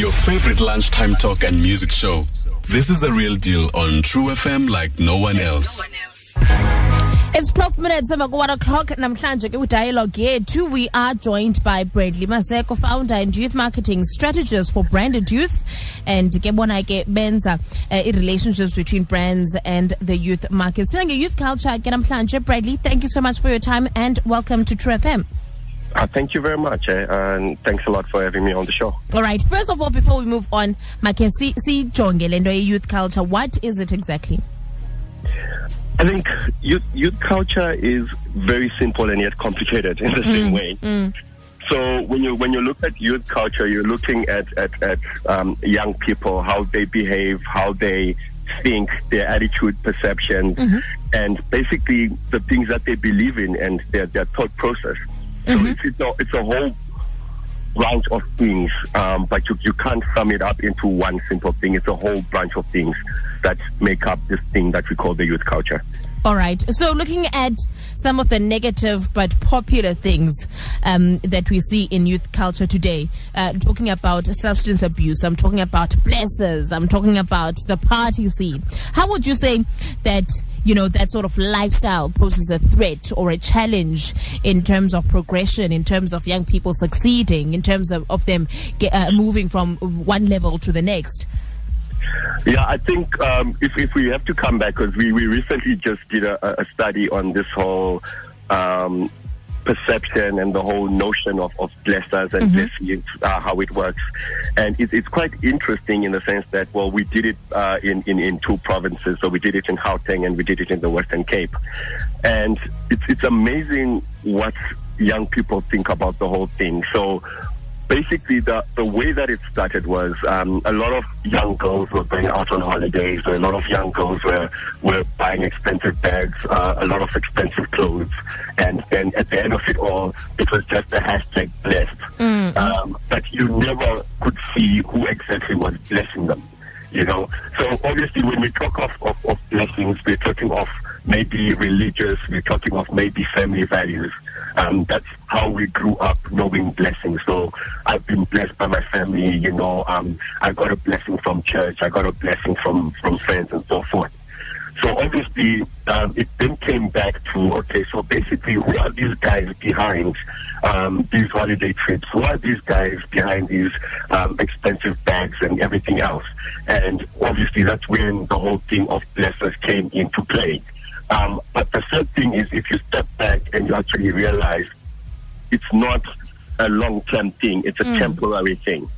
Your favorite lunchtime talk and music show. This is the real deal on True FM like no one else. It's 12 minutes emva ku-1 o'clock namhlanje ke kwidialogue yethu we are joined by Bradley Maseko founder and youth marketing strategist for branded youth and ke bona ke benza uh, relationships between brands and the youth market sinange youth culture ke namhlanje Bradley thank you so much for your time and welcome to True FM Uh, thank you very much, eh, and thanks a lot for having me on the show. All right. First of all, before we move on, Make, si, si jonge youth culture. What is it exactly? I think youth, youth culture is very simple and yet complicated in the Mm, same way. So when you when you look at youth culture, you're looking at at, at um, young people, how they behave, how they think, their attitude, perceptions, and basically the things that they believe in and their their thought process. So it's, it's a it's a whole branch of things, um, but you, you can't sum it up into one simple thing. It's a whole bunch of things that make up this thing that we call the youth culture. All right. So, looking at some of the negative but popular things um, that we see in youth culture today, uh, talking about substance abuse, I'm talking about blessers, I'm talking about the party scene. How would you say that? You know, that sort of lifestyle poses a threat or a challenge in terms of progression, in terms of young people succeeding, in terms of, of them get, uh, moving from one level to the next. Yeah, I think um, if, if we have to come back, because we, we recently just did a, a study on this whole um, perception and the whole notion of, of blessers and blessings, uh, how it works. And it, it's quite interesting in the sense that, well, we did it uh, in, in, in two provinces. So we did it in Gauteng and we did it in the Western Cape. And it's, it's amazing what young people think about the whole thing. So basically the, the way that it started was um, a lot of young girls were going out on holidays. A lot of young girls were, were buying expensive bags, uh, a lot of expensive clothes. And then at the end of it all, it was just a hashtag blessed. Um, but you never could see who exactly was blessing them. You know, so obviously when we talk of, of, of blessings, we're talking of maybe religious, we're talking of maybe family values. Um, that's how we grew up knowing blessings. So I've been blessed by my family, you know, um, I got a blessing from church, I got a blessing from, from friends and so forth. So obviously, um, it then came back to okay. So basically, who are these guys behind um, these holiday trips? Who are these guys behind these um, expensive bags and everything else? And obviously, that's when the whole thing of blessers came into play. Um, but the third thing is, if you step back and you actually realize it's not a long-term thing; it's a temporary thing.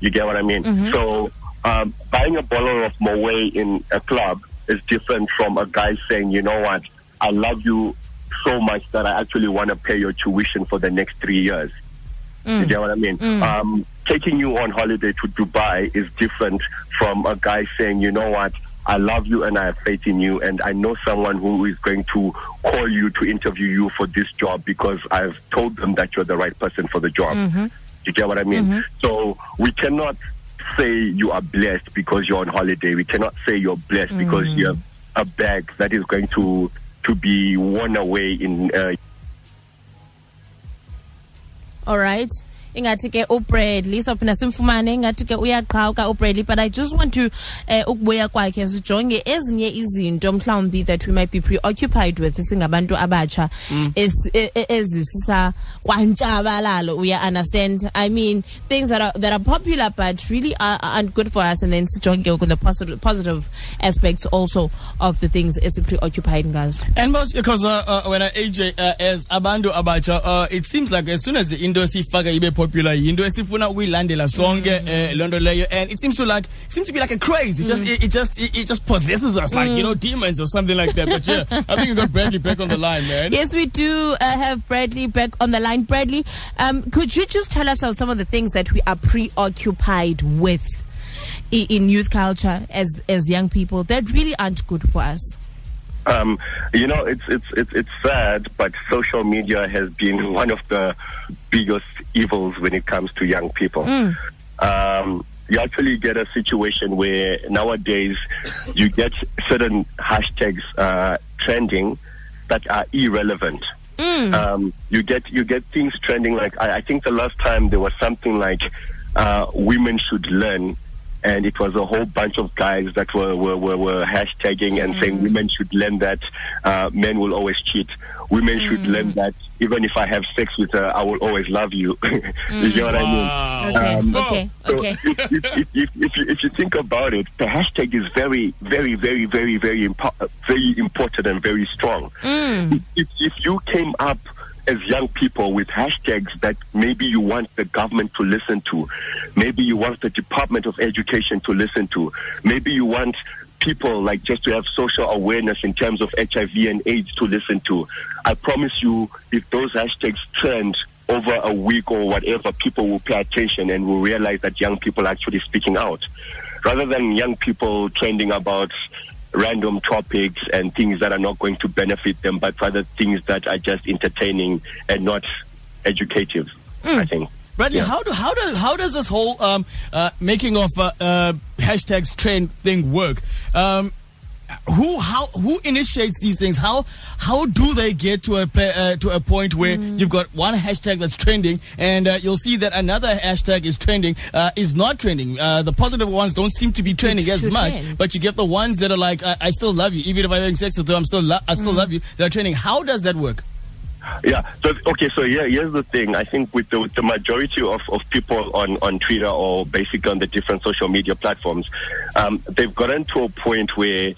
You get what I mean? So um, buying a bottle of Moet in a club is different from a guy saying, you know what, I love you so much that I actually want to pay your tuition for the next three years. You get what I mean? Um, taking you on holiday to Dubai is different from a guy saying, you know what, I love you and I have faith in you, and I know someone who is going to call you to interview you for this job because I've told them that you're the right person for the job. Mm-hmm. You get what I mean? Mm-hmm. So we cannot say you are blessed because you're on holiday. We cannot say you're blessed mm. because you have a bag that is going to to be worn away in uh, all right ingathi ke ubradley sawuphinda simfumane ingathi ke uyaqhawuka ubradley but i just want to uh, ukubuya kwakhe sijonge ezinye izinto mhlawumbi that we might be preoccupied with singabantu abatsha es- e- e- ezisisa kwantshabalalo uya understand? I mean things that are that are popular but really are, aren't good for us and then sijonge with the positive positive aspects also of the things esipreoccupied ngazo. And most because uh, uh, when I AJ uh, as abantu abacha, uh, it seems like as soon as the into sifaka ibe popular, into esifuna ukuyilandela sonke eh, loo nto leyo, and it seems to like seems to be like a craze. It just it, it just it, it just possesses us like you know demons or something like that. But yeah, I think you got Bradley back on the line, man. Yes, we do uh, have Bradley back on the line. Bradley, um, could you just tell us some of the things that we are preoccupied with in youth culture as as young people that really aren't good for us? Um, you know, it's it's it's it's sad, but social media has been one of the biggest evils when it comes to young people. Um, you actually get a situation where nowadays you get certain hashtags uh, trending that are irrelevant. Um, you get you get things trending like I, I think the last time there was something like uh, women should learn. And it was a whole bunch of guys that were, were, were, were hashtagging and saying women should learn that uh, men will always cheat. Women should learn that even if I have sex with her, I will always love you. you get what I mean? Okay, Um, okay, So okay. if, if, if, if, if, you, if you think about it, the hashtag is very, very, very, very, very, impo- very important and very strong. If, if, if you came up as young people with hashtags that maybe you want the government to listen to, maybe you want the Department of Education to listen to, maybe you want people like just to have social awareness in terms of HIV and AIDS to listen to. I promise you, if those hashtags trend over a week or whatever, people will pay attention and will realize that young people are actually speaking out. Rather than young people trending about random topics and things that are not going to benefit them, but rather things that are just entertaining and not educative, I think. Bradley, Yeah. how do how does how does this whole um, uh, making of uh, uh, hashtags trend thing work? Um, who how who initiates these things? How how do they get to a uh, to a point where you've got one hashtag that's trending and uh, you'll see that another hashtag is trending uh, is not trending. Uh, the positive ones don't seem to be trending It's as much, trend. but you get the ones that are like I, I still love you even if I'm having sex with you. I'm still lo- I still love you. They're trending. How does that work? Yeah. So okay. So yeah, here's the thing. I think with the, with the majority of, of people on, on Twitter or basically on the different social media platforms, um, they've gotten to a point where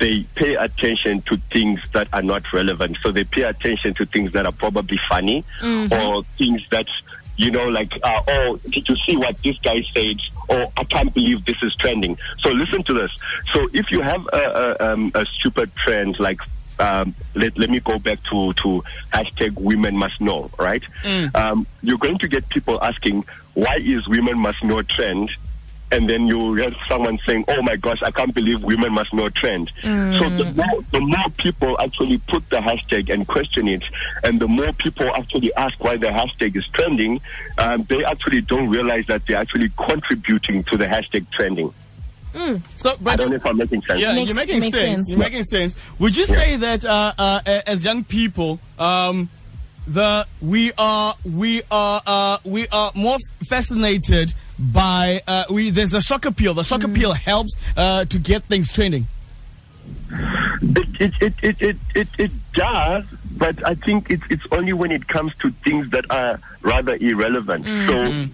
they pay attention to things that are not relevant. So they pay attention to things that are probably funny or things that you know, like, uh, oh, did you see what this guy said? Or I can't believe this is trending. So listen to this. So if you have a, a, um, a stupid trend like um, let, let me go back to, to hashtag women must know, right? Um, you're going to get people asking, why is women must know trend? And then you get someone saying, oh my gosh, I can't believe women must know trend. So the more, the more people actually put the hashtag and question it, and the more people actually ask why the hashtag is trending, um, they actually don't realize that they're actually contributing to the hashtag trending. So, I don't know if I'm making sense. Yeah, Makes- you're making sense. sense. You're making sense. Would you say that uh, uh, as young people, um, the we are we are uh, we are more fascinated by uh, we there's a shock appeal. The shock appeal helps uh, to get things trending. It it, it, it, it, it it does, but I think it's it's only when it comes to things that are rather irrelevant. So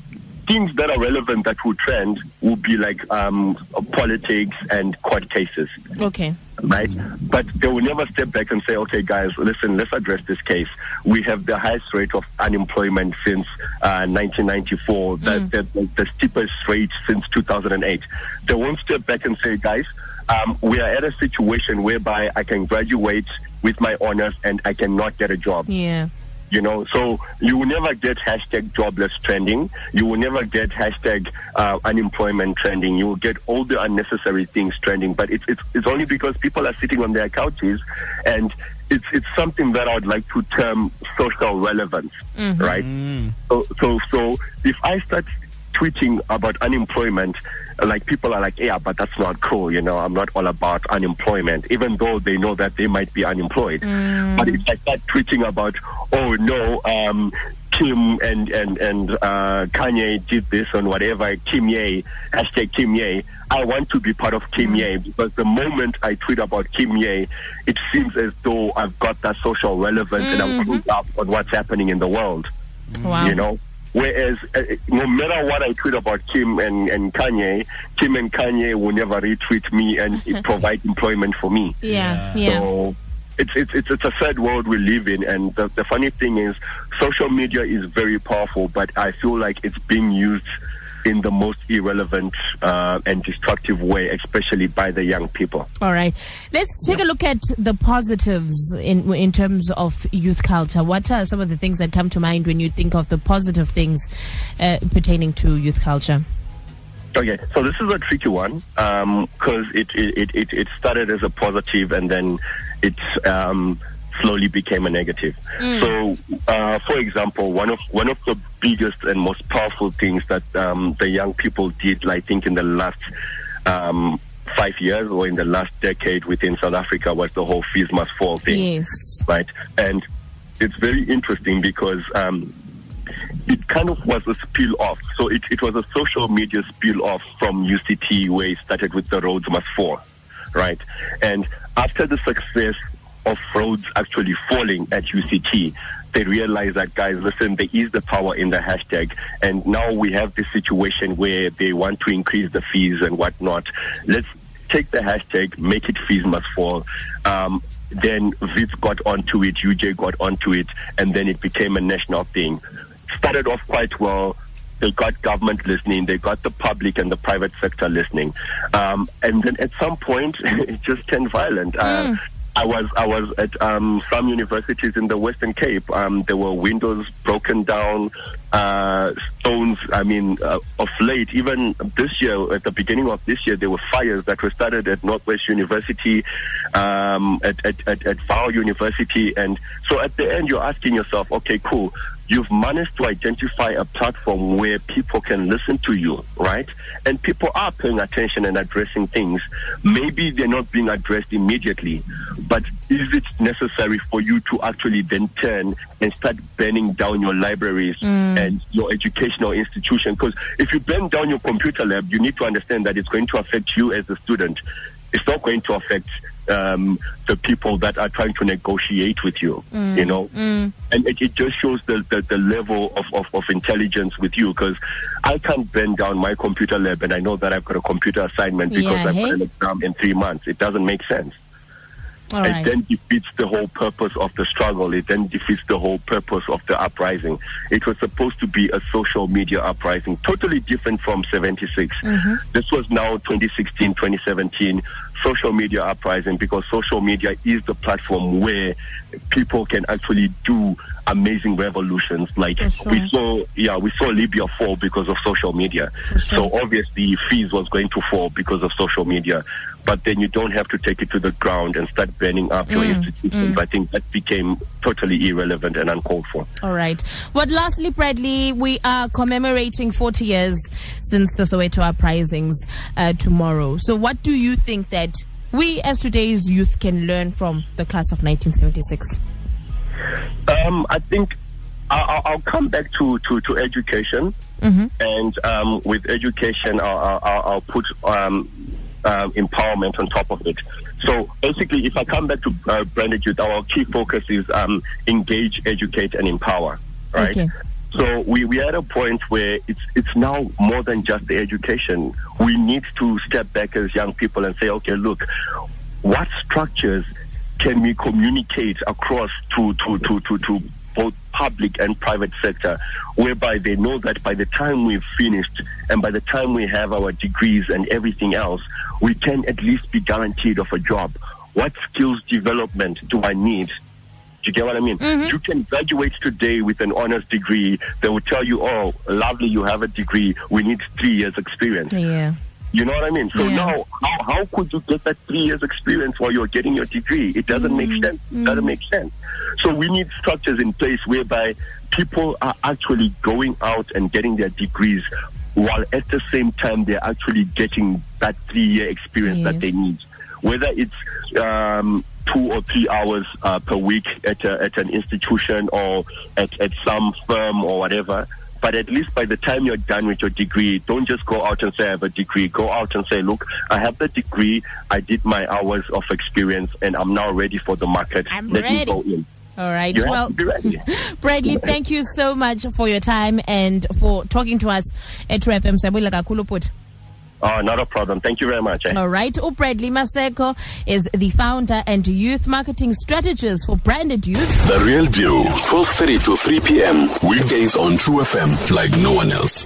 things that are relevant that will trend will be like um, politics and court cases. Okay. Right? But they will never step back and say, okay, guys, listen, let's address this case. We have the highest rate of unemployment since uh, 1994, the, the, the, the steepest rate since 2008. They won't step back and say, guys, um, we are at a situation whereby I can graduate with my honors and I cannot get a job Yeah. You know so you will never get hashtag jobless trending. You will never get hashtag uh, unemployment trending. You will get all the unnecessary things trending. But it's, it's it's only because people are sitting on their couches and it's it's something that I would like to term social relevance right? So so so if I start tweeting about unemployment like people are like yeah but that's not cool you know i'm not all about unemployment even though they know that they might be unemployed but if i start tweeting about oh no um Kim and and and uh, Kanye did this on whatever Kimye hashtag Kimye. I want to be part of Kimye because the moment I tweet about Kimye, it seems as though I've got that social relevance and I'm clued up on what's happening in the world Wow. you know. Whereas, uh, no matter what I tweet about Kim and, and Kanye, Kim and Kanye will never retweet me and provide employment for me. Yeah. Yeah. So it's, it's, it's, it's a sad world we live in. And the, the funny thing is, social media is very powerful, but I feel like it's being used in the most irrelevant uh, and destructive way, especially by the young people. All right. Let's take a look at the positives in in terms of youth culture. What are some of the things that come to mind when you think of the positive things uh, pertaining to youth culture? Okay, so this is a tricky one because it, it, it, it started as a positive and then it's. um, slowly became a negative. So, uh, for example, one of one of the biggest and most powerful things that um, the young people did, I think, in the last um, five years or in the last decade within South Africa was the whole fees must fall thing Yes. right? And it's very interesting because um, it kind of was a spill off. So it, it was a social media spill off from UCT where it started with the Rhodes must fall, right? And after the success of Rhodes actually falling at UCT, they realized that guys, listen, there is the power in the hashtag, and now we have this situation where they want to increase the fees and whatnot. Let's take the hashtag, make it fees must fall. Um, then Wits got onto it, UJ got onto it, and then it became a national thing. Started off quite well. They got government listening, they got the public and the private sector listening, um, and then at some point it just turned violent. Uh, I was I was at um, some universities in the Western Cape. Um, there were windows broken down, uh, stones. I mean, uh, of late, even this year, at the beginning of this year, there were fires that were started at Northwest University, um, at at at, at Vaal University, and so at the end, you're asking yourself, okay, cool you've managed to identify a platform where people can listen to you, right? And people are paying attention and addressing things. Maybe they're not being addressed immediately, but is it necessary for you to actually then turn and start burning down your libraries mm. and your educational institution? Because if you burn down your computer lab, you need to understand that it's going to affect you as a student. It's not going to affect um, the people that are trying to negotiate with you, mm. you know. Mm. And it, it, just shows the, the, the level of, of, of, intelligence with you because I can't bend down my computer lab and I know that I've got a computer assignment because yeah, I've hey? got an exam in three months. It doesn't make sense. All it right. then defeats the whole purpose of the struggle. It then defeats the whole purpose of the uprising. It was supposed to be a social media uprising, totally different from 76. Mm-hmm. This was now 2016, 2017 social media uprising because social media is the platform where people can actually do amazing revolutions. Like sure. we saw, yeah, we saw Libya fall because of social media. Sure. So obviously, fees was going to fall because of social media but then you don't have to take it to the ground and start burning up your mm, institutions. Mm. I think that became totally irrelevant and uncalled for. All right. Well, lastly, Bradley, we are commemorating 40 years since the Soweto uprisings uh, tomorrow. So, what do you think that we as today's youth can learn from the class of 1976? Um, I think I'll, I'll, come back to, to, to education. Mm-hmm. And um, with education, I'll, I'll, I'll put um, uh, empowerment on top of it. So basically, if I come back to uh, branded youth, our key focus is um, engage, educate, and empower. Right. Okay. So we, we are at a point where it's it's now more than just the education. We need to step back as young people and say, okay, look, what structures can we communicate across to to to to, to both public and private sector, whereby they know that by the time we've finished and by the time we have our degrees and everything else, we can at least be guaranteed of a job. What skills development do I need? Do you get what I mean? Mm-hmm. You can graduate today with an honors degree. They will tell you, oh, lovely, you have a degree. We need three years experience. Yeah. You know what I mean? So yeah. now, how, how could you get that three years experience while you're getting your degree? It doesn't mm. make sense. It doesn't make sense. So we need structures in place whereby people are actually going out and getting their degrees while at the same time they're actually getting that three-year experience yes. that they need. Whether it's um, two or three hours uh, per week at, a, at an institution or at, at some firm or whatever, but at least by the time you're done with your degree, don't just go out and say I have a degree. Go out and say, look, I have the degree, I did my hours of experience, and I'm now ready for the market. I'm Let ready. me go in. All right. You well, Bradley, thank you so much for your time and for talking to us at True FM. Oh, not a problem. Thank you very much. Eh? All right. Bradley Maseko is the founder and youth marketing strategist for Branded Youth. The Real Deal, 12.30 to 3 p.m. Weekdays on True FM like no one else.